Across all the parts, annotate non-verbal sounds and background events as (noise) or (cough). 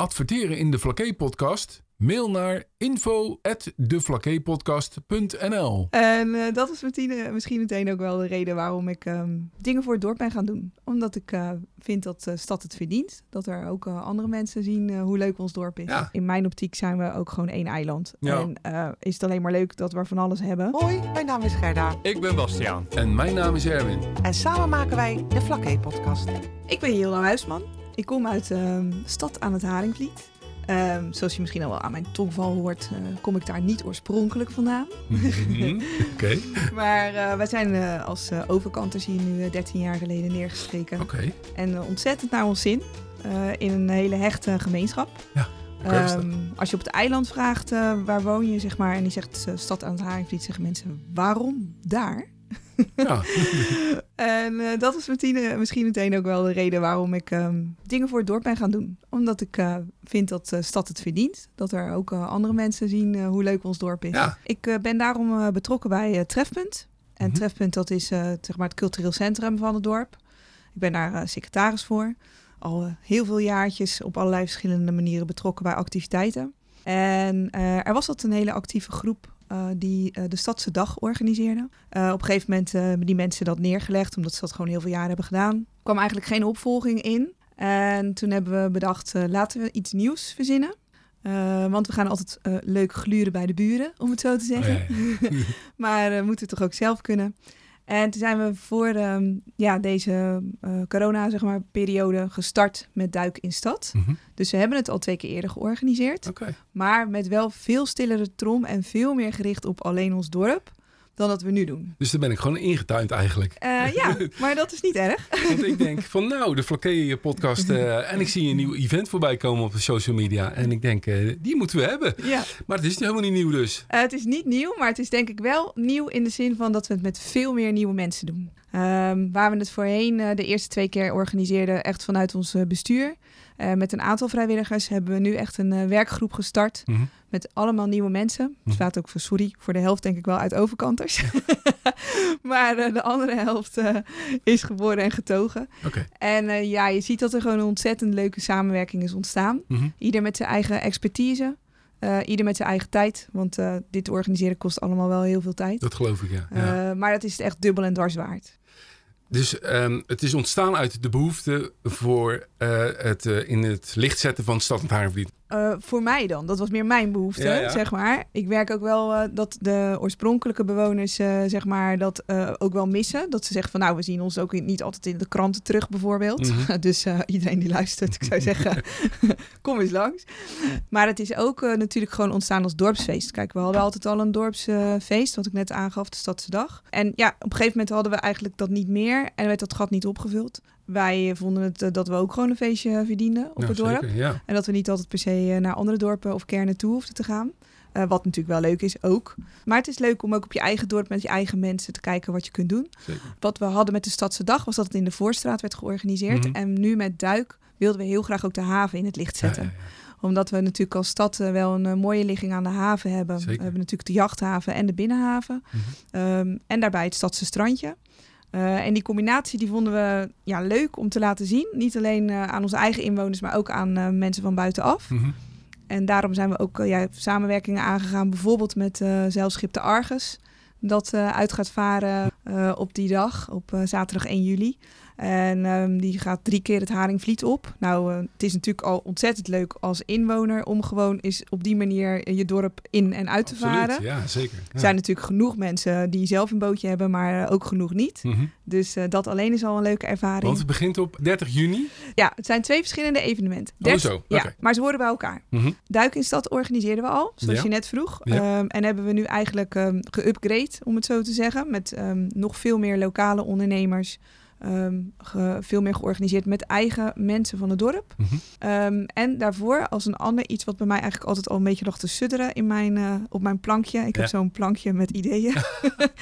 adverteren in de Vlakke podcast? Mail naar info@devlakkeepodcast.nl. En eh, dat is meteen, misschien meteen ook wel de reden waarom ik ehm, dingen voor het dorp ben gaan doen. Omdat ik eh, vind dat de stad het verdient. Dat er ook eh, andere mensen zien hoe leuk ons dorp is. Ja. In mijn optiek zijn we ook gewoon één eiland. Ja. En is het alleen maar leuk dat we van alles hebben. Hoi, mijn naam is Gerda Ik ben Bastiaan. En mijn naam is Erwin. en samen maken wij de Vlakke podcast. Ik ben Hilda Huisman. Ik kom uit ehm stad aan het Haringvliet. Ehm, zoals je misschien al wel aan mijn tongval hoort, eh, kom ik daar niet oorspronkelijk vandaan. Mhm. (laughs) Oké, Maar eh, wij zijn eh, als overkanters hier nu eh, 13 jaar geleden neergestreken. oké. En ontzettend naar ons zin. in een hele hechte gemeenschap. Ja? Ehm, als je op het eiland vraagt waar woon je, zeg maar, en die zegt stad aan het Haringvliet, zeggen mensen waarom daar? Ja. (laughs) En eh, dat is meteen, eh, misschien meteen ook wel de reden waarom ik ehm, dingen voor het dorp ben gaan doen. Omdat ik eh, vind dat de stad het verdient. Dat er ook eh, andere mensen zien eh, hoe leuk ons dorp is. Ja. Ik eh, ben daarom eh, betrokken bij eh, Trefpunt. En Mhm. Trefpunt dat is eh, zeg maar het cultureel centrum van het dorp. Ik ben daar eh, secretaris voor. Al eh, heel veel jaartjes op allerlei verschillende manieren betrokken bij activiteiten. En eh, er was altijd een hele actieve groep eh, die eh, de Stadse Dag organiseerde. Eh, op een gegeven moment hebben die mensen dat neergelegd, omdat ze dat gewoon heel veel jaren hebben gedaan. Er kwam eigenlijk geen opvolging in. En toen hebben we bedacht, laten we iets nieuws verzinnen. Want we gaan altijd leuk gluren bij de buren, om het zo te zeggen. Oh, ja, ja. (laughs) (laughs) maar moeten toch ook zelf kunnen. En toen zijn we voor ehm, ja, deze eh, corona zeg maar, periode gestart met Duik in Stad. Mhm. Dus we hebben het al twee keer eerder georganiseerd. Maar met wel veel stillere trom en veel meer gericht op alleen ons dorp dan dat we nu doen. Dus daar ben ik gewoon ingetuind eigenlijk. Eh, ja, (laughs) maar dat is niet erg. Want ik denk van nou, de Vlakke podcast. eh, (laughs) en ik zie een nieuw event voorbij komen op de social media. En ik denk, eh, die moeten we hebben. Ja. Maar het is helemaal niet nieuw dus. Het is niet nieuw, maar het is denk ik wel nieuw in de zin van dat we het met veel meer nieuwe mensen doen. Ehm, waar we het voorheen de eerste twee keer organiseerden, echt vanuit ons bestuur. Eh, met een aantal vrijwilligers hebben we nu echt een eh, werkgroep gestart. Mhm. Met allemaal nieuwe mensen. Mhm. Staat ook voor sorry, voor de helft denk ik wel uit overkanters. (laughs) maar eh, de andere helft is geboren en getogen. Oké. En ja, je ziet dat er gewoon een ontzettend leuke samenwerking is ontstaan. Mhm. Ieder met zijn eigen expertise. ieder met zijn eigen tijd. Want eh, dit organiseren kost allemaal wel heel veel tijd. Dat geloof ik, ja. ja. Maar dat is het echt dubbel en dwars waard. Dus ehm, het is ontstaan uit de behoefte voor eh, het eh, in het licht zetten van Stad Haringvliet. Eh, voor mij dan, dat was meer mijn behoefte, Ja, ja. zeg maar. Ik werk ook wel eh, dat de oorspronkelijke bewoners, eh, zeg maar, dat ook wel missen. Dat ze zeggen van, nou, we zien ons ook niet altijd in de kranten terug, bijvoorbeeld. Mhm. (laughs) dus iedereen die luistert, ik zou zeggen, (laughs) kom eens langs. Maar het is ook natuurlijk gewoon ontstaan als dorpsfeest. Kijk, we hadden altijd al een dorpsfeest, wat ik net aangaf, de Stadse Dag. En ja, op een gegeven moment hadden we eigenlijk dat niet meer en werd dat gat niet opgevuld. Wij vonden het eh, dat we ook gewoon een feestje verdienden op het dorp. zeker, ja. En dat we niet altijd per se eh, naar andere dorpen of kernen toe hoefden te gaan. Eh, wat natuurlijk wel leuk is ook. Maar het is leuk om ook op je eigen dorp met je eigen mensen te kijken wat je kunt doen. Zeker. Wat we hadden met de Stadse Dag was dat het in de Voorstraat werd georganiseerd. Mhm. En nu met Duik wilden we heel graag ook de haven in het licht zetten. ja, ja. Omdat we natuurlijk als stad eh, wel een eh, mooie ligging aan de haven hebben. Zeker. We hebben natuurlijk de jachthaven en de binnenhaven. Mhm. Ehm, en daarbij het stadse strandje. Eh, en die combinatie die vonden we ja, leuk om te laten zien. Niet alleen eh, aan onze eigen inwoners, maar ook aan eh, mensen van buitenaf. Mhm. En daarom zijn we ook ja, samenwerkingen aangegaan, bijvoorbeeld met zeilschip de Argus. Dat uit gaat varen op die dag, op zaterdag 1 juli. En ehm, die gaat drie keer het Haringvliet op. Nou, eh, het is natuurlijk al ontzettend leuk als inwoner om gewoon eens op die manier je dorp in en uit te Absoluut, varen. ja, zeker. Ja. Er zijn natuurlijk genoeg mensen die zelf een bootje hebben, maar eh, ook genoeg niet. Mhm. Dus eh, dat alleen is al een leuke ervaring. Want het begint op 30 juni. Ja, het zijn twee verschillende evenementen. Oh, zo, Ja, maar ze horen bij elkaar. Mhm. Duik in stad organiseerden we al, zoals Ja. je net vroeg. Ja. Ehm, en hebben we nu eigenlijk ehm geüpgrade, om het zo te zeggen. Met nog veel meer lokale ondernemers. Ehm, ge- veel meer georganiseerd met eigen mensen van het dorp. Mhm. Ehm, en daarvoor als een ander iets wat bij mij eigenlijk altijd al een beetje lag te sudderen in mijn, eh, op mijn plankje. Ik Ja. heb zo'n plankje met ideeën. (laughs)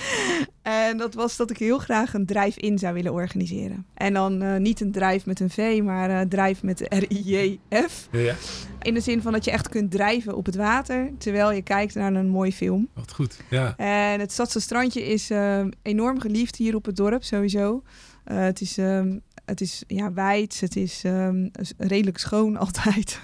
(laughs) en dat was dat ik heel graag een drive-in zou willen organiseren. En dan eh, niet een drive met een V, maar eh drive met de R-I-J-F. Ja, In de zin van dat je echt kunt drijven op het water terwijl je kijkt naar een mooi film. wat goed. Ja. En het Stadse strandje is eh, enorm geliefd hier op het dorp, sowieso. Eh, het is ehm, het is ja, wijd, het is ehm, redelijk schoon (laughs) altijd.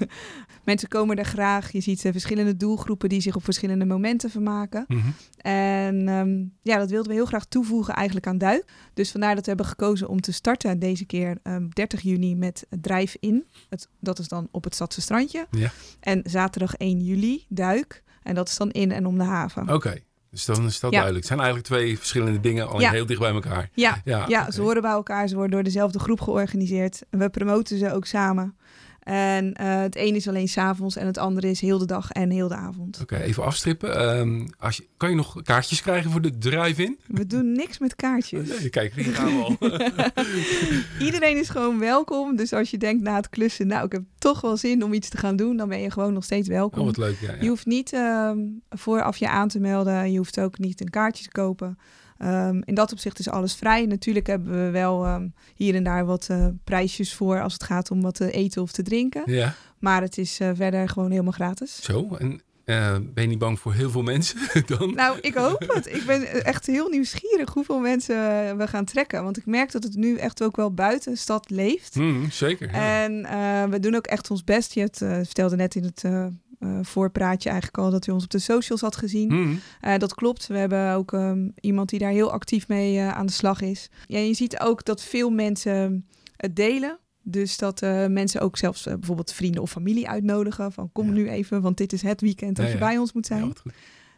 Mensen komen er graag. Je ziet eh, verschillende doelgroepen die zich op verschillende momenten vermaken. Mhm. En ehm, ja, dat wilden we heel graag toevoegen eigenlijk aan Duik. Dus vandaar dat we hebben gekozen om te starten deze keer ehm, 30 juni met Drive-In. Het, dat is dan op het Stadse strandje. Ja. En zaterdag 1 juli Duik. En dat is dan in en om de haven. Oké, dus dan is dat Ja. duidelijk. Het zijn eigenlijk twee verschillende dingen, Ja. heel dicht bij elkaar. Ja, Ja, ze horen bij elkaar. Ze worden door dezelfde groep georganiseerd. En we promoten ze ook samen. En eh, het ene is alleen s'avonds en het andere is heel de dag en heel de avond. Oké, even afstrippen. Ehm, als je, kan je nog kaartjes krijgen voor de drive-in? We doen niks met kaartjes. Nee, kijk, hier gaan we al. (laughs) Iedereen is gewoon welkom. Dus als je denkt na het klussen, nou, ik heb toch wel zin om iets te gaan doen, dan ben je gewoon nog steeds welkom. Oh, wat leuk. Ja, Je hoeft niet ehm, vooraf je aan te melden. Je hoeft ook niet een kaartje te kopen. Ehm, in dat opzicht is alles vrij. Natuurlijk hebben we wel ehm, hier en daar wat eh, prijsjes voor als het gaat om wat te eten of te drinken. ja, Maar het is eh, verder gewoon helemaal gratis. zo. En eh, ben je niet bang voor heel veel mensen (laughs) dan? Nou, ik hoop (laughs) het. Ik ben echt heel nieuwsgierig hoeveel mensen we gaan trekken. Want ik merk dat het nu echt ook wel buiten de stad leeft. Hmm, zeker. ja. En we doen ook echt ons best. Je het, eh, vertelde net in het voorpraatje eigenlijk al dat u ons op de socials had gezien. Hmm, Eh, dat klopt. We hebben ook ehm, iemand die daar heel actief mee eh, aan de slag is. Ja, je ziet ook dat veel mensen het delen. Dus dat eh, mensen ook zelfs eh, bijvoorbeeld vrienden of familie uitnodigen. Van kom Ja. nu even, want dit is het weekend dat Ja, je ja. bij ons moet zijn.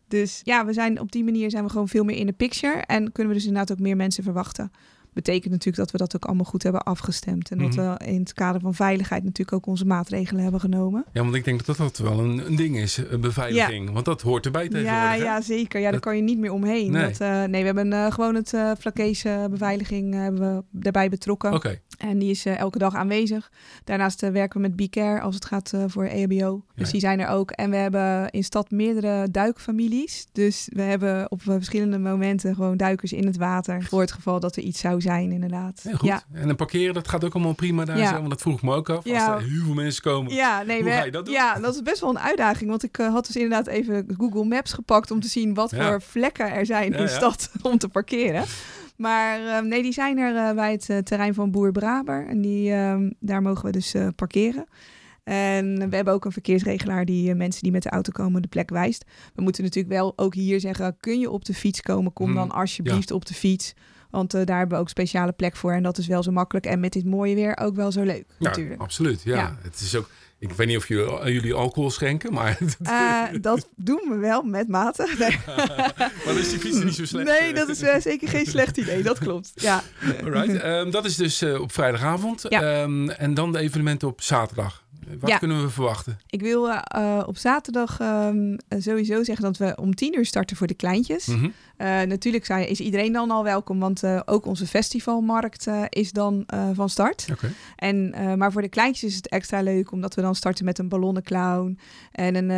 Dus ja, we zijn op die manier zijn we gewoon veel meer in de picture. En kunnen we dus inderdaad ook meer mensen verwachten. Betekent natuurlijk dat we dat ook allemaal goed hebben afgestemd. En Mhm. dat we in het kader van veiligheid natuurlijk ook onze maatregelen hebben genomen. Ja, want ik denk dat dat wel een, een ding is, een beveiliging. Want dat hoort erbij tegenwoordig. Ja, hè? ja, zeker. Ja, daar kan je niet meer omheen. Nee. Dat, eh, nee, we hebben eh, gewoon het uh, Vlakese beveiliging eh, hebben we daarbij betrokken. Oké, En die is eh, elke dag aanwezig. Daarnaast eh, werken we met B-Care als het gaat eh, voor EHBO. Dus die zijn er ook. En we hebben in stad meerdere duikfamilies. Dus we hebben op eh, verschillende momenten gewoon duikers in het water. Voor het geval dat er iets zou zijn, inderdaad. heel goed. Ja, En een parkeren, dat gaat ook allemaal prima daar Ja. zo. Want dat vroeg me ook af. Ja. Als er heel veel mensen komen. ja, nee, Hoe we, ga je dat doen? ja, dat is best wel een uitdaging. Want ik eh, had dus inderdaad even Google Maps gepakt om te zien wat voor vlekken er zijn in de stad (laughs) om te parkeren. Maar eh, nee, die zijn er eh, bij het eh, terrein van Boer Braber. En die, ehm, daar mogen we dus parkeren. En we hebben ook een verkeersregelaar die mensen die met de auto komen de plek wijst. We moeten natuurlijk wel ook hier zeggen, kun je op de fiets komen? Kom Hmm, dan alsjeblieft op de fiets. Want eh, daar hebben we ook speciale plek voor. En dat is wel zo makkelijk. En met dit mooie weer ook wel zo leuk Ja, natuurlijk. absoluut. Ja. Ja. Het is ook, ik weet niet of jullie, eh, alcohol schenken, maar, (laughs) Eh, dat doen we wel met mate. (laughs) Nee, maar dan is die fietsen niet zo slecht. nee dat is eh, zeker geen slecht idee. Dat klopt. Ja. Alright. Ehm, dat is dus eh, op vrijdagavond. Ja. Ehm, en dan de evenementen op zaterdag. Wat Ja. kunnen we verwachten? Ik wil eh, eh, op zaterdag ehm, eh, sowieso zeggen dat we om tien uur starten voor de kleintjes. Mhm. Natuurlijk zijn, is iedereen dan al welkom, want ook onze festivalmarkt is dan van start. Oké. En, maar voor de kleintjes is het extra leuk, omdat we dan starten met een ballonnenclown en een,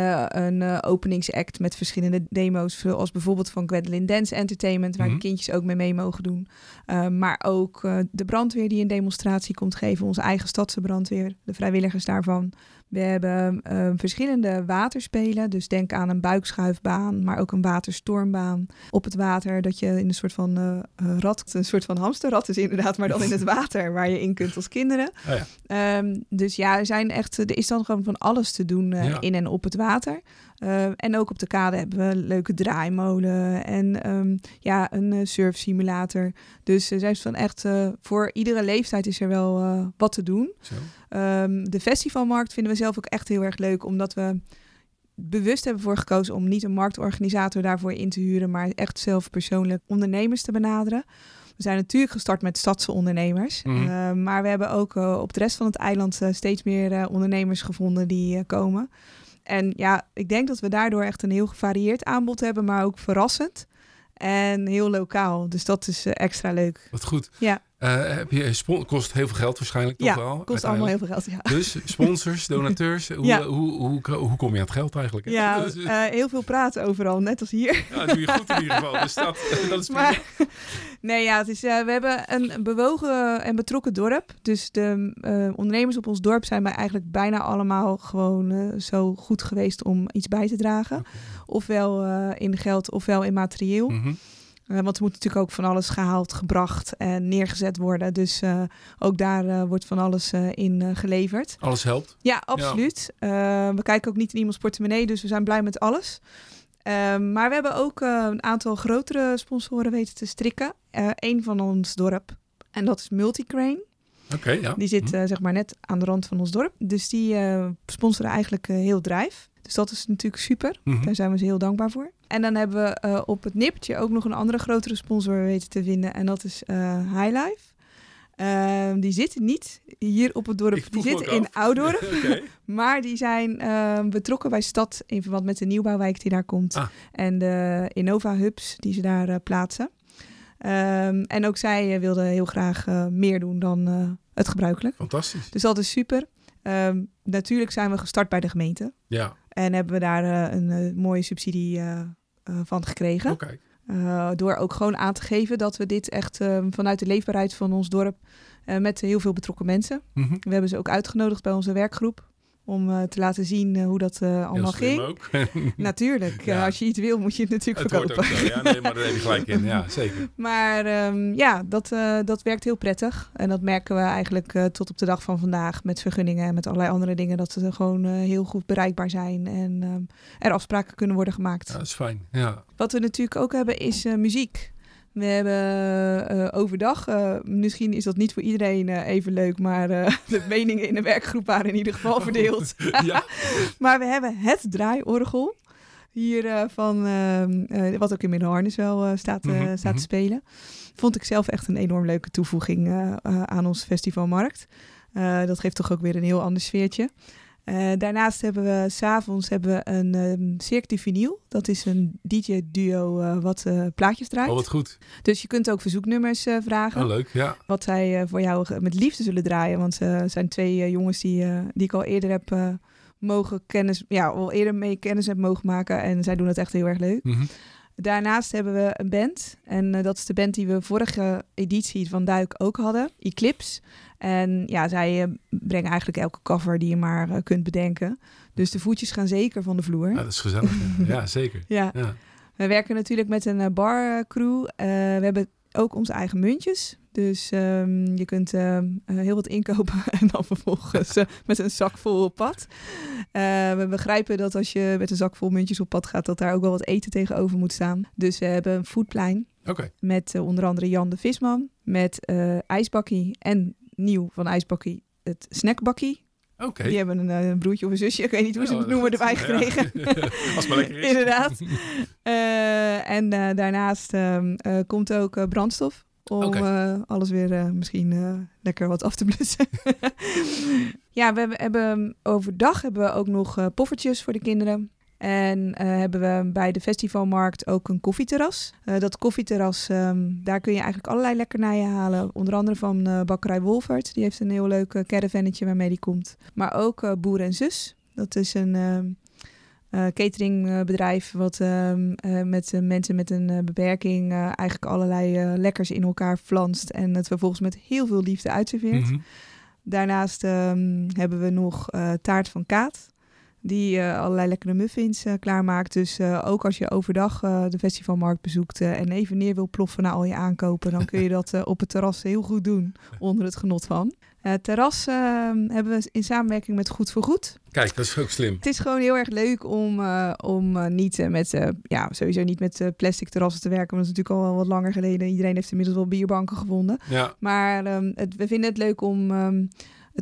een openingsact met verschillende demo's, zoals bijvoorbeeld van Gwendolyn Dance Entertainment, waar Mhm. de kindjes ook mee mee mogen doen. Maar ook de brandweer die een demonstratie komt geven, onze eigen stadse brandweer, de vrijwilligers daarvan van we hebben eh, verschillende waterspelen, dus denk aan een buikschuifbaan, maar ook een waterstormbaan op het water, dat je in een soort van eh, eh, rat, een soort van hamsterrad is inderdaad, maar dan in het (laughs) water waar je in kunt als kinderen. Oh ja. Ehm, dus ja, er, zijn echt, er is dan gewoon van alles te doen eh, Ja. in en op het water. Eh, en ook op de kade hebben we een leuke draaimolen en ehm, ja, een surfsimulator. Dus er zijn van echt voor iedere leeftijd is er wel wat te doen. Zo. Ehm, de festivalmarkt vinden we zelf ook echt heel erg leuk, omdat we bewust hebben voor gekozen om niet een marktorganisator daarvoor in te huren, maar echt zelf persoonlijk ondernemers te benaderen. We zijn natuurlijk gestart met stadse ondernemers, Mhm. eh, maar we hebben ook eh, op de rest van het eiland eh, steeds meer ondernemers gevonden die komen. En ja, ik denk dat we daardoor echt een heel gevarieerd aanbod hebben, maar ook verrassend en heel lokaal. Dus dat is extra leuk. Wat goed. Ja. Eh, heb je, kost heel veel geld waarschijnlijk toch Ja, wel? Kost allemaal heel veel geld, ja. Dus sponsors, (laughs) donateurs, hoe, Ja. hoe, hoe, hoe, kom je aan het geld eigenlijk? Ja, Dus, (laughs) eh, heel veel praten overal, net als hier. ja, dat doe je goed in ieder geval. Dus dat, (laughs) dat is. Maar nee, ja, het is, eh, we hebben een bewogen en betrokken dorp. Dus de ondernemers op ons dorp zijn bij eigenlijk bijna allemaal gewoon zo goed geweest om iets bij te dragen. Ofwel in geld, ofwel in materieel. Mhm. Want er moet natuurlijk ook van alles gehaald, gebracht en neergezet worden. Dus ook daar wordt van alles in geleverd. Alles helpt? Ja, absoluut. we kijken ook niet in iemands portemonnee, dus we zijn blij met alles. Ehm, maar we hebben ook een aantal grotere sponsoren weten te strikken. Eén van ons dorp, en dat is Multicrane. Oké, ja. Die zit uh, zeg maar net aan de rand van ons dorp. Dus die sponsoren eigenlijk heel Drijf. Dus dat is natuurlijk super. Mm -hmm. Daar zijn we ze heel dankbaar voor. En dan hebben we op het nippertje ook nog een andere grotere sponsor weten te vinden. En dat is Highlife. Ehm, die zitten niet hier op het dorp. Die zitten in Oudorp. (laughs) okay. (laughs) maar die zijn ehm, betrokken bij stad in verband met de nieuwbouwwijk die daar komt. Ah. En de Innova Hubs die ze daar plaatsen. Um, en ook zij uh, wilden heel graag uh, meer doen dan uh, het gebruikelijk. Fantastisch. Dus dat is super. Um, natuurlijk zijn we gestart bij de gemeente. Ja. En hebben we daar een mooie subsidie van gekregen. Okay. door ook gewoon aan te geven dat we dit echt ehm, vanuit de leefbaarheid van ons dorp... met heel veel betrokken mensen. Mm -hmm. We hebben ze ook uitgenodigd bij onze werkgroep om uh, te laten zien uh, hoe dat uh, allemaal ging. Ook. (laughs) natuurlijk, ja. als je iets wil moet je het natuurlijk het verkopen. Zo, ja, nee, maar daar heb je gelijk in. Ja, (laughs) zeker. maar um, ja, dat, dat werkt heel prettig. En dat merken we eigenlijk tot op de dag van vandaag met vergunningen en met allerlei andere dingen. Dat ze gewoon heel goed bereikbaar zijn en um, er afspraken kunnen worden gemaakt. Ja, dat is fijn. Ja. Wat we natuurlijk ook hebben is muziek. We hebben uh, overdag, uh, misschien is dat niet voor iedereen uh, even leuk, maar (laughs) de meningen in de werkgroep waren in ieder geval verdeeld. (laughs) ja. (laughs) maar we hebben het draaiorgel hier van, ehm, wat ook in Middelharnis wel staat, mm -hmm. staat te spelen. Vond ik zelf echt een enorm leuke toevoeging aan ons festivalmarkt. dat geeft toch ook weer een heel ander sfeertje. Uh, daarnaast hebben we s'avonds hebben we een um, Cirque du Vinyl. Dat is een DJ-duo uh, wat uh, plaatjes draait. Oh, wat goed. Dus je kunt ook verzoeknummers vragen. Oh, leuk, ja. Wat zij voor jou met liefde zullen draaien. Want ze zijn twee jongens die, die ik al eerder heb mogen kennis... Ja, al eerder mee kennis heb mogen maken. En zij doen het echt heel erg leuk. Mm -hmm. Daarnaast hebben we een band. En dat is de band die we vorige editie van Duik ook hadden. Eclipse. En ja, zij uh, brengen eigenlijk elke cover die je maar uh, kunt bedenken. Dus de voetjes gaan zeker van de vloer. Ja, dat is gezellig. ja. (laughs) ja, zeker. Ja. ja. We werken natuurlijk met een barcrew. we hebben ook onze eigen muntjes. Dus um, je kunt heel wat inkopen (laughs) en dan vervolgens met een zak vol op pad. we begrijpen dat als je met een zak vol muntjes op pad gaat, dat daar ook wel wat eten tegenover moet staan. Dus we hebben een foodplein. Okay. Met onder andere Jan de Visman, met ijsbakkie en nieuw van IJsbakkie het snackbakkie. Oké. Die hebben een, een, broertje of een zusje, ik weet niet hoe ze het noemen, erbij gekregen. Ja. (laughs) Als maar lekker is. (laughs) Inderdaad. uh, en uh, daarnaast uh, komt ook brandstof. Om okay. alles weer misschien lekker wat af te blussen. (laughs) ja, we hebben, overdag hebben we ook nog poffertjes voor de kinderen. En hebben we bij de festivalmarkt ook een koffieterras. Dat koffieterras, um, daar kun je eigenlijk allerlei lekkernijen halen. Onder andere van bakkerij Wolfert. Die heeft een heel leuk caravannetje waarmee die komt. Maar ook Boer en Zus. Dat is een cateringbedrijf wat ehm, met mensen met een beperking eigenlijk allerlei lekkers in elkaar flanst. En het vervolgens met heel veel liefde uitserveert. Mm -hmm. Daarnaast um, hebben we nog taart van Kaat. Die uh, allerlei lekkere muffins uh, klaarmaakt. Dus uh, ook als je overdag de festivalmarkt bezoekt en even neer wil ploffen na al je aankopen, dan kun je dat op het terras heel goed doen onder het genot van. Het terras ehm, hebben we in samenwerking met Goed voor Goed. Kijk, dat is ook slim. Het is gewoon heel erg leuk om, om niet met, ja, sowieso niet met plastic terrassen te werken. Want dat is natuurlijk al wel wat langer geleden. Iedereen heeft inmiddels wel bierbanken gevonden. Ja. Maar um, het, we vinden het leuk om um,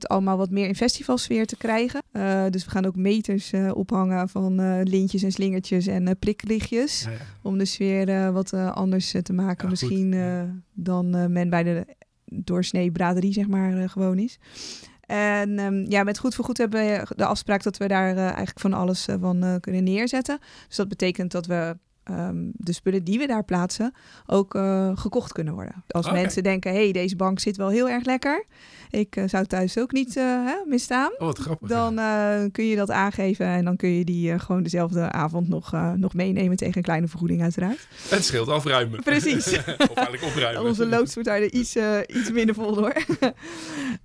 het allemaal wat meer in festivalsfeer te krijgen. Uh, dus we gaan ook meters uh, ophangen van uh, lintjes en slingertjes en priklichtjes. Ja, ja. Om de sfeer wat anders te maken. Ja, Misschien dan men bij de doorsnee braderie zeg maar gewoon is. En um, ja, met Goed voor Goed hebben we de afspraak dat we daar eigenlijk van alles van kunnen neerzetten. Dus dat betekent dat we um, de spullen die we daar plaatsen ook uh, gekocht kunnen worden. Als okay. mensen denken, hé, hey, deze bank zit wel heel erg lekker. Ik uh, zou thuis ook niet uh, misstaan. Oh, wat grappig. Dan kun je dat aangeven en dan kun je die gewoon dezelfde avond nog, nog meenemen tegen een kleine vergoeding uiteraard. Het scheelt afruimen. Precies. (laughs) of eigenlijk opruimen. Onze loods wordt daar iets, iets minder vol door.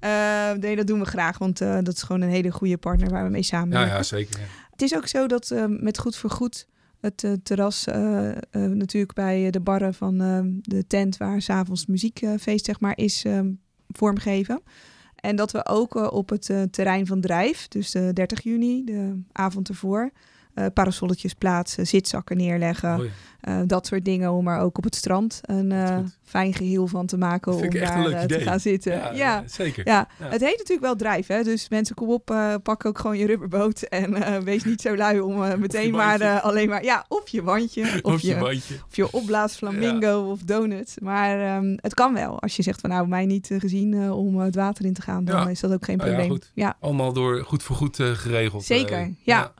(laughs) nee, dat doen we graag, want dat is gewoon een hele goede partner waar we mee samenwerken. Ja, ja zeker. Ja. Het is ook zo dat met Goed voor Goed Het eh, terras eh, eh, natuurlijk bij de barren van ehm, de tent waar s'avonds muziekfeest zeg maar, is ehm, vormgeven. En dat we ook op het terrein van Drijf, dus de 30 juni, de avond ervoor, eh parasolletjes plaatsen, zitzakken neerleggen. Eh, dat soort dingen om er ook op het strand een eh, fijn geheel van te maken om daar te gaan zitten. Ja, Ja, zeker. ja. Ja. het heet natuurlijk wel Drijf, hè? dus mensen kom op, pak ook gewoon je rubberboot en wees niet zo lui om (laughs) meteen maar alleen maar, ja, of je wandje, (laughs) of, je je, bandje. of je opblaas flamingo of donut. Maar ehm, het kan wel. Als je zegt van nou, mij niet gezien om het water in te gaan, dan is dat ook geen Nou ja, probleem. goed. ja, Allemaal door goed voor goed geregeld. Zeker, ja.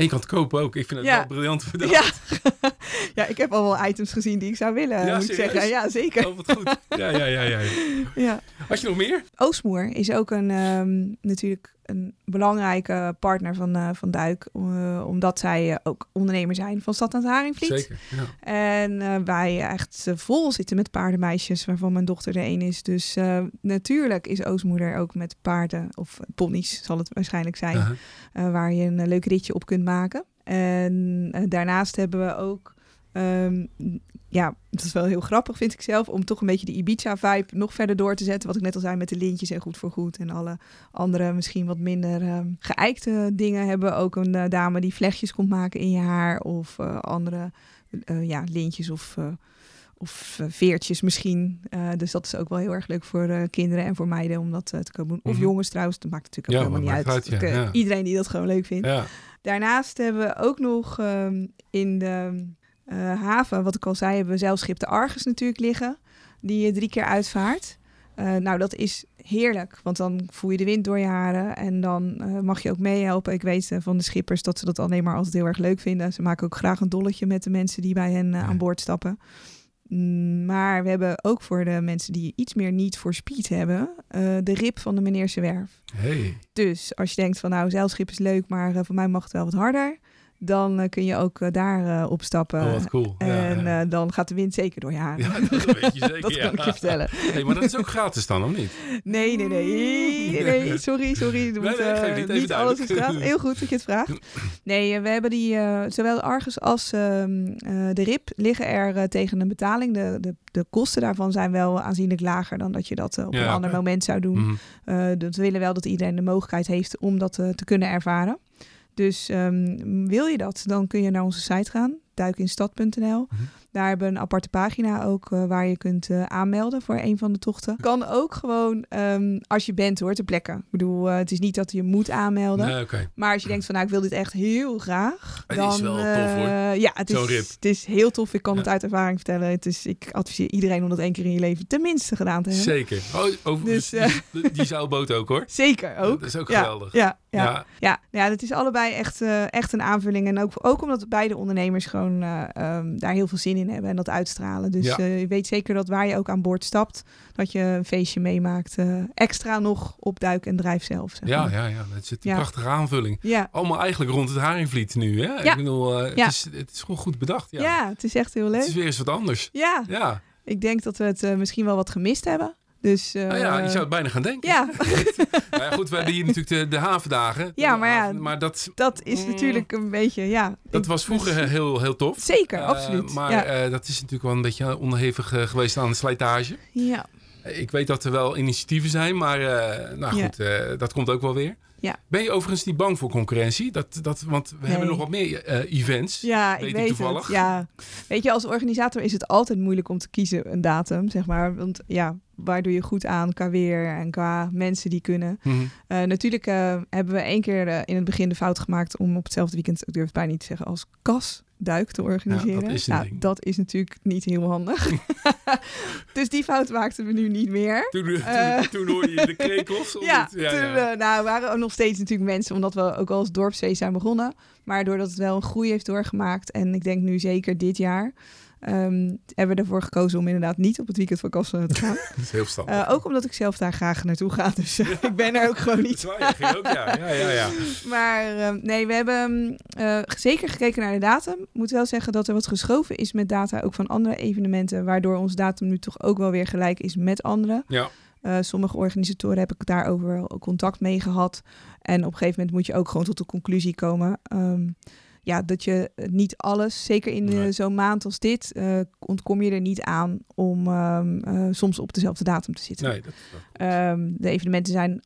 En je kan het kopen ook. Ik vind het Ja. wel briljant bedacht. Ja. (laughs) ja, ik heb al wel items gezien die ik zou willen, Ja, moet ik zeggen. Ja, zeker. Oh, wat goed. Ja, ja, ja, ja. (laughs) ja. Had je nog meer? Oostmoer is ook een, ehm, natuurlijk een belangrijke partner van, eh, van Duik. eh, omdat zij eh, ook ondernemer zijn van Stad aan het Haringvliet. Zeker. Ja. En wij echt vol zitten met paardenmeisjes, waarvan mijn dochter er één is. Dus natuurlijk is Oostmoeder ook met paarden, of ponies zal het waarschijnlijk zijn, waar je een leuk ritje op kunt maken. En daarnaast hebben we ook, ehm, ja, dat is wel heel grappig vind ik zelf, om toch een beetje de Ibiza-vibe nog verder door te zetten. Wat ik net al zei met de lintjes en goed voor goed en alle andere misschien wat minder ehm, geëikte dingen. Hebben ook een eh, dame die vlechtjes komt maken in je haar of eh, andere eh, ja, lintjes of... of veertjes misschien. Dus dat is ook wel heel erg leuk voor kinderen en voor meiden om dat te komen doen. Of Mhm. jongens trouwens, dat maakt natuurlijk ook Ja, helemaal niet uit. maakt uit, ja, Ik, ja. Iedereen die dat gewoon leuk vindt. Ja. Daarnaast hebben we ook nog ehm, in de haven, wat ik al zei, hebben we zeilschip de Argus natuurlijk liggen. Die je drie keer uitvaart. Eh, nou, dat is heerlijk, want dan voel je de wind door je haren en dan eh, mag je ook meehelpen. Ik weet eh, van de schippers dat ze dat alleen maar altijd heel erg leuk vinden. Ze maken ook graag een dolletje met de mensen die bij hen eh, aan boord stappen. Mm, Maar we hebben ook voor de mensen die iets meer niet voor speed hebben, eh, de rib van de meneerse werf. Hey. Dus als je denkt van nou, zeilschip is leuk, maar eh, voor mij mag het wel wat harder. Dan eh, kun je ook eh, daar eh, opstappen. Oh, wat cool. En ja. dan gaat de wind zeker door je haren. Ja, dat weet je (laughs) zeker. dat kan ik je vertellen. Hey, maar dat is ook gratis dan, of niet? Nee, nee, nee. nee, nee. Sorry, sorry. Nee, moet, nee, niet. Even niet alles is gratis. Heel goed dat je het vraagt. Nee, we hebben die, zowel de Argus als ehm, eh, de RIP liggen er tegen een betaling. De, de, de kosten daarvan zijn wel aanzienlijk lager dan dat je dat op een ander moment zou doen. Mhm. Dus we willen wel dat iedereen de mogelijkheid heeft om dat te kunnen ervaren. Dus ehm, wil je dat, dan kun je naar onze site gaan, duikinstad.nl. Daar hebben we een aparte pagina ook eh, waar je kunt eh, aanmelden voor een van de tochten. Kan ook gewoon ehm, als je bent hoor, ter plekke. Ik bedoel, eh, het is niet dat je moet aanmelden. Nee. Maar als je denkt van nou, ik wil dit echt heel graag. Het dan, is wel tof, hoor. Ja, het is, rip. het is heel tof. Ik kan Ja. het uit ervaring vertellen. Het is, ik adviseer iedereen om dat één keer in je leven tenminste gedaan te hebben. Zeker. Oh, overigens, Dus, die, die zeilboot ook hoor. Zeker ook. Dat is ook ja, geweldig. Ja, ja, Ja. ja. ja, het is allebei echt, echt een aanvulling. En ook, ook omdat beide ondernemers gewoon eh, ehm, daar heel veel zin in hebben en dat uitstralen. Dus Ja. eh, je weet zeker dat waar je ook aan boord stapt, dat je een feestje meemaakt. eh, extra nog op duik en drijf zelf. Zeg Ja, maar. ja, ja. Het is een Ja. prachtige aanvulling. Ja. Allemaal eigenlijk rond het Haringvliet nu, hè? Ja. Ik bedoel, eh, het, Ja. is, het is gewoon goed bedacht. Ja. Ja. het is echt heel Het leuk. is weer eens wat anders. Ja, Ja. ik denk dat we het misschien wel wat gemist hebben. Dus eh, Nou ja, je zou het bijna gaan denken. ja, (laughs) Nou ja, goed, we hebben hier natuurlijk de, de havendagen. Ja, maar ja, maar dat, dat is Mm. natuurlijk een beetje, ja. dat was vroeger heel, heel tof. Zeker, Eh, absoluut. Maar ja. eh, dat is natuurlijk wel een beetje onderhevig eh, geweest aan de slijtage. ja. Ik weet dat er wel initiatieven zijn, maar eh, nou Ja. goed, eh, dat komt ook wel weer. Ja. Ben je overigens niet bang voor concurrentie? Dat, dat, want we Nee. hebben nog wat meer eh, events. Ja, Weet ik weet toevallig. het. Ja. Weet je, als organisator is het altijd moeilijk om te kiezen een datum, zeg maar. Want ja, waar doe je goed aan qua weer en qua mensen die kunnen. Mhm. Natuurlijk hebben we één keer in het begin de fout gemaakt om op hetzelfde weekend, ik durf het bijna niet te zeggen, als kasduik te organiseren. Ja, dat is Nou, ding. dat is natuurlijk niet heel handig. (laughs) (laughs) dus die fout maakten we nu niet meer. Toen, toen, Eh. toen hoorde je de krekels. (laughs) Ja, toen nou, waren er nog steeds natuurlijk mensen, omdat we ook al als dorpsfeest zijn begonnen. Maar doordat het wel een groei heeft doorgemaakt, en ik denk nu zeker dit jaar, ehm, hebben we ervoor gekozen om inderdaad niet op het weekend van Kassen te gaan. (laughs) dat is heel verstandig. Eh, ook omdat ik zelf daar graag naartoe ga, dus eh, ik ben er ook gewoon niet. (laughs) Dat is waar, je ging ook, ja. ja, ja, ja. Maar ehm, nee, we hebben eh, zeker gekeken naar de datum. Ik moet wel zeggen dat er wat geschoven is met data, ook van andere evenementen, waardoor ons datum nu toch ook wel weer gelijk is met andere. ja. Eh, sommige organisatoren heb ik daarover contact mee gehad. En op een gegeven moment moet je ook gewoon tot de conclusie komen. Ehm, ja, dat je niet alles, zeker in eh, Nee. zo'n maand als dit, eh, ontkom je er niet aan om ehm, eh, soms op dezelfde datum te zitten. Nee, dat, Ehm, de evenementen zijn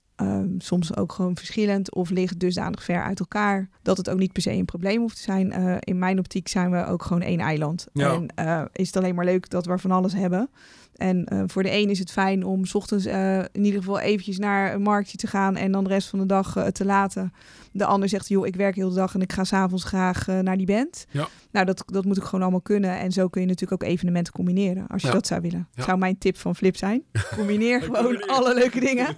soms ook gewoon verschillend of liggen dusdanig ver uit elkaar dat het ook niet per se een probleem hoeft te zijn. In mijn optiek zijn we ook gewoon één eiland. Ja. En is het alleen maar leuk dat we er van alles hebben. En eh, voor de een is het fijn om 's ochtends eh, in ieder geval eventjes naar een marktje te gaan en dan de rest van de dag eh, te laten. De ander zegt, joh, ik werk heel de dag en ik ga s'avonds graag naar die band. Ja. Nou, dat, dat moet ik gewoon allemaal kunnen. En zo kun je natuurlijk ook evenementen combineren, als je Ja. dat zou willen. Ja. Zou mijn tip van Flip zijn. (laughs) Combineer gewoon Combineer. alle leuke dingen.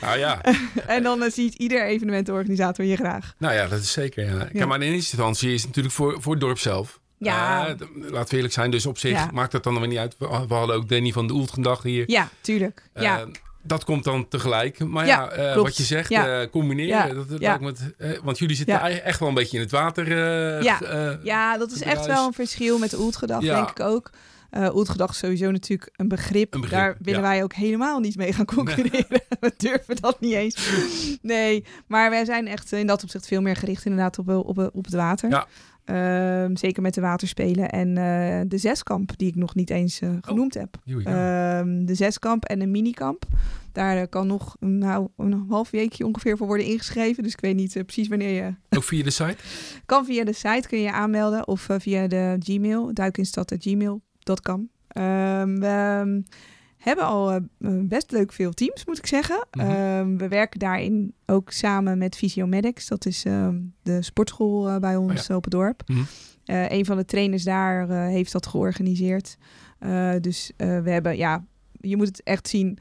nou (laughs) ja, (laughs) En dan ziet ieder evenementenorganisator je graag. nou ja, dat is zeker. Ja. Kijk, maar in eerste instantie is het natuurlijk voor, voor het dorp zelf. Ja. D- laten we eerlijk zijn, dus op zich Ja. maakt dat dan weer niet uit. We, we hadden ook Danny van de Oeltgendag hier. Ja, tuurlijk. ja. Eh, dat komt dan tegelijk. Maar ja, Ja, eh, wat je zegt, Ja. eh, combineren. Ja, Dat, dat ja. lijkt me het, eh, want jullie zitten Ja. eigenlijk echt wel een beetje in het water. Ja. ja, dat is echt wel een verschil met de Oeltgedag, Ja. denk ik ook. Uh, Oeltgedag is sowieso natuurlijk een begrip. Een begrip, Daar willen ja. wij ook helemaal niet mee gaan concurreren. (laughs) We durven dat niet eens. Nee, maar wij zijn echt in dat opzicht veel meer gericht inderdaad op, op, op het water. Ja. Ehm, zeker met de waterspelen en eh, de zeskamp, die ik nog niet eens eh, genoemd heb. Ehm, de zeskamp en een minikamp. Daar eh, kan nog nou, een half weekje ongeveer voor worden ingeschreven. Dus ik weet niet precies wanneer je... (laughs) Ook via de site? Kan via de site, kun je je aanmelden. Of via de Gmail, duikinstad.gmail.com. We ehm, hebben al eh, best leuk veel teams, moet ik zeggen. Mhm. Ehm, we werken daarin ook samen met Visiomedics. Dat is ehm, de sportschool eh, bij ons op het dorp. Mhm. Eh, een van de trainers daar eh, heeft dat georganiseerd. Eh, dus eh, we hebben, ja, je moet het echt zien.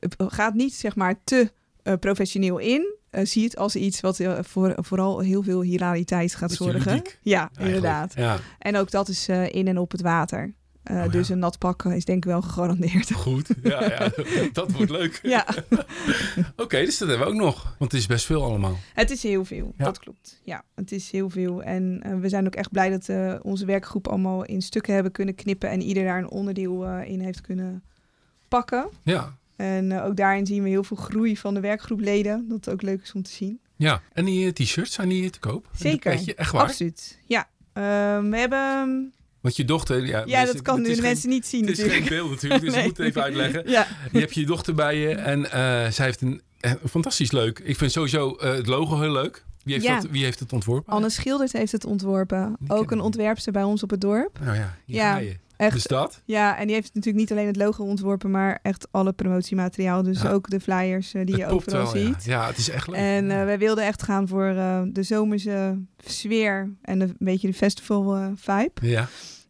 Het gaat niet zeg maar te eh, professioneel in. Eh, zie het als iets wat eh, voor, vooral heel veel hilariteit gaat Beetje zorgen. ludiek, Ja, Eigenlijk. inderdaad. Ja, En ook dat is eh, in en op het water. Eh, Oh, ja. Dus een nat pakken is denk ik wel gegarandeerd. goed. Ja, ja, (laughs) dat wordt leuk. ja, (laughs) Oké, dus dat hebben we ook nog. Want het is best veel allemaal. het is heel veel. Ja. Dat klopt. Ja, het is heel veel. En eh, we zijn ook echt blij dat eh, onze werkgroep allemaal in stukken hebben kunnen knippen. En ieder daar een onderdeel in heeft kunnen pakken. Ja, En ook daarin zien we heel veel groei van de werkgroepleden. Dat ook leuk is om te zien. ja. En die t-shirts zijn die hier te koop? Zeker. Echt waar? Absoluut. Ja. Ehm, we hebben... Want je dochter... Ja, dat kan nu de mensen niet zien Het is geen beeld natuurlijk, dus Nee. ik moet het even uitleggen. Ja. Je hebt je dochter bij je en eh, zij heeft een, eh, fantastisch leuk. Ik vind sowieso eh, het logo heel leuk. Wie heeft, Ja. dat, wie heeft het ontworpen? Anne Schildert heeft het ontworpen. Die Ook een ontwerpster bij ons op het dorp. Nou ja, hier Ja, ga je. Echt, Dus dat? ja, en die heeft natuurlijk niet alleen het logo ontworpen, maar echt alle promotiemateriaal. Dus Ja. ook de flyers eh, die het je overal wel, ziet. Ja, het is echt leuk. En eh, wij wilden echt gaan voor eh, de zomerse sfeer en een beetje de festival vibe. Ja,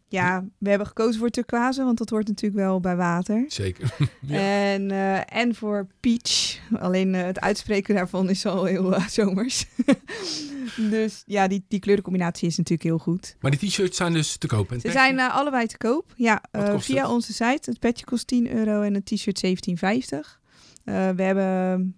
Ja, we hebben gekozen voor turquoise, want dat hoort natuurlijk wel bij water. zeker. (laughs) ja. En, eh, en voor peach. Alleen eh, het uitspreken daarvan is al heel eh, zomers. (laughs) dus ja, die, die kleurencombinatie is natuurlijk heel goed. Maar die t-shirts zijn dus te koop. En Ze zijn allebei te koop. Ja, via het? onze site. Het petje kost 10 euro en het t-shirt 17,50. Eh, we hebben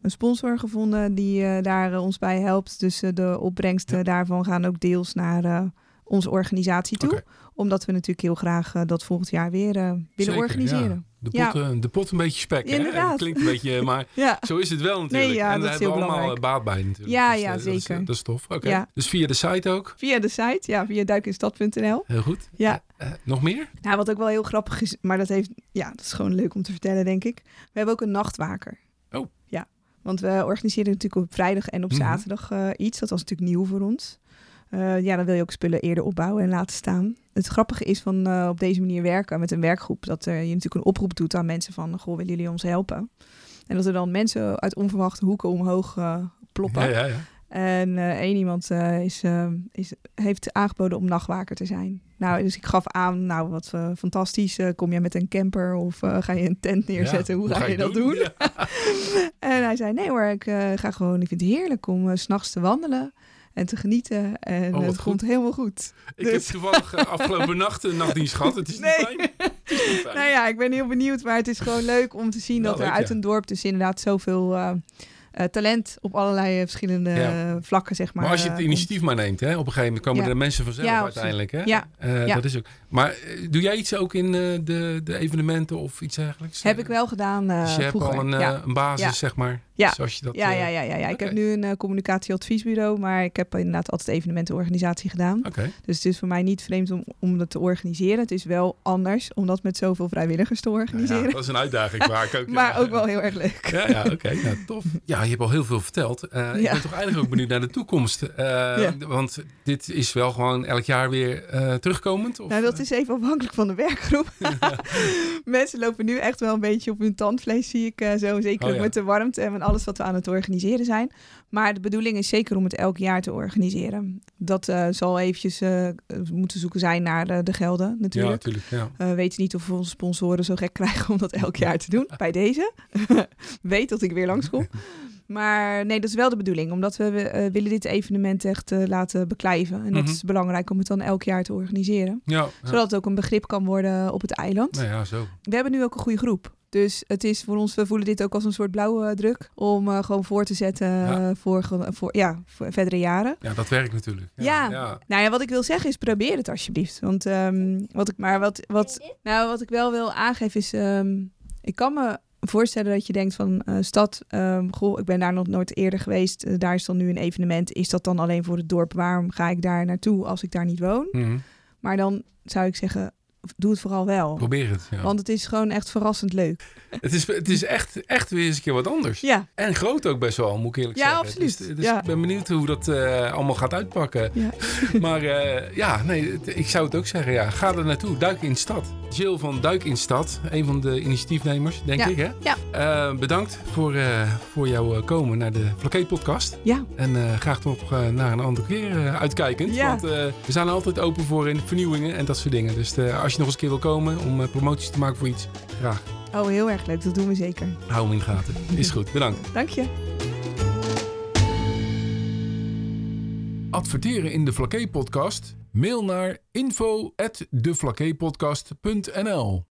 een sponsor gevonden die daar ons bij helpt. Dus de opbrengsten Ja. daarvan gaan ook deels naar onze organisatie toe. Omdat we natuurlijk heel graag eh, dat volgend jaar weer eh, willen Zeker, organiseren. De pot, eh, de pot een beetje spek? Inderdaad. Klinkt een beetje, (laughs) maar Ja, zo is het wel natuurlijk. en daar hebben we allemaal belangrijk. baat bij natuurlijk. Ja, Dus, ja, dat is, zeker. Dat is tof. Oké. Dus via de site ook. via de site. Ja, via duikinstad.nl. Heel goed. Ja. Nog meer? Nou, wat ook wel heel grappig is, maar dat, heeft, ja, dat is gewoon leuk om te vertellen, denk ik. We hebben ook een nachtwaker. Oh. Ja, want we organiseren natuurlijk op vrijdag en op Mhm. zaterdag iets. Dat was natuurlijk nieuw voor ons. Eh, ja, dan wil je ook spullen eerder opbouwen en laten staan. Het grappige is van eh, op deze manier werken met een werkgroep, dat eh, je natuurlijk een oproep doet aan mensen van, goh, willen jullie ons helpen? En dat er dan mensen uit onverwachte hoeken omhoog ploppen. Ja, ja, ja. En één iemand is, is, heeft aangeboden om nachtwaker te zijn. Nou, dus ik gaf aan, nou wat fantastisch. Kom je met een camper of ga je een tent neerzetten? Ja, hoe, ga je, dat doen? Ja. (laughs) En hij zei, nee hoor, ik ga gewoon, ik vind het heerlijk om s s'nachts te wandelen en te genieten. En Oh, het goed. komt helemaal goed. Ik Dus- heb toevallig eh, afgelopen (laughs) nacht een nachtdienst gehad. Het is Nee. niet fijn. Het is niet fijn. Nou ja, ik ben heel benieuwd, maar het is gewoon leuk om te zien Wel dat er uit ja. een dorp dus inderdaad zoveel eh, talent op allerlei verschillende Ja. vlakken, zeg maar. Maar als je het initiatief maar neemt, hè, op een gegeven moment komen Ja. er mensen vanzelf Ja, uiteindelijk. Hè? Ja. Ja. Dat is ook. Maar eh, doe jij iets ook in eh, de, de evenementen of iets dergelijks? Heb ik wel gedaan eh Dus je hebt vroeger. al een, ja. een basis, Ja. zeg maar. Ja. Zoals je dat, Ja, ja, ja, ja. Ik heb nu een communicatieadviesbureau, maar ik heb inderdaad altijd evenementenorganisatie gedaan. Dus het is voor mij niet vreemd om, om dat te organiseren. Het is wel anders om dat met zoveel vrijwilligers te organiseren. ja, dat is een uitdaging vaak ook. (laughs) maar ook wel heel erg leuk. Ja, ja oké. Nou, tof. Ja, je hebt al heel veel verteld. Eh, Ik ben toch eigenlijk ook benieuwd naar de toekomst. Want dit is wel gewoon elk jaar weer terugkomend? Of, Nou, dat is even afhankelijk van de werkgroep. (laughs) (laughs) Mensen lopen nu echt wel een beetje op hun tandvlees, zie ik eh, zo. Zeker Oh, ook ja. met de warmte en alles wat we aan het organiseren zijn. Maar de bedoeling is zeker om het elk jaar te organiseren. Dat eh, zal eventjes eh, moeten zoeken zijn naar de gelden Ja, natuurlijk. natuurlijk. Ja. We weten niet of we onze sponsoren zo gek krijgen om dat elk (laughs) jaar te doen. Bij deze. Weet dat ik weer langskom. Maar nee, dat is wel de bedoeling. Omdat we eh, willen dit evenement echt eh, laten beklijven. En dat Mhm. is belangrijk om het dan elk jaar te organiseren. Ja, ja. Zodat het ook een begrip kan worden op het eiland. Nou ja, zo. We hebben nu ook een goede groep. Dus het is voor ons, we voelen dit ook als een soort blauwe druk. Om eh, gewoon voor te zetten Ja. eh, voor, ge- voor, ja, voor verdere jaren. Ja, dat werkt natuurlijk. Ja. ja. Nou ja, wat ik wil zeggen is probeer het alsjeblieft. Want ehm, wat ik maar wat, wat, nou, wat ik wel wil aangeven is, ehm, ik kan me voorstellen dat je denkt van eh, stad, ehm, goh, ik ben daar nog nooit eerder geweest. eh, daar is dan nu een evenement. Is dat dan alleen voor het dorp? Waarom ga ik daar naartoe als ik daar niet woon? Mhm. Maar dan zou ik zeggen, doe het vooral wel. Probeer het. Ja. Want het is gewoon echt verrassend leuk. Het is, het is echt, echt weer eens een keer wat anders. Ja, En groot ook best wel, moet ik eerlijk Ja, zeggen. absoluut. Dus, dus Ja. ik ben benieuwd hoe dat eh, allemaal gaat uitpakken. Ja. (laughs) Maar eh, ja, nee, ik zou het ook zeggen. Ja, ga er naartoe. Duik in stad. Jill van Duik in Stad, een van de initiatiefnemers, denk ik. Hè? Ja. Eh, bedankt voor, voor jouw komen naar de Vlakke podcast. ja, En graag nog naar een andere keer uitkijkend. Ja. Want we zijn altijd open voor in vernieuwingen en dat soort dingen. Dus als je nog eens een keer wil komen om eh, promoties te maken voor iets, graag. oh heel erg leuk. Dat doen we zeker. Hou hem in de gaten. Is goed, bedankt. Dank je. Adverteren in de Vlakke podcast? Mail naar info@devlakkepodcast.nl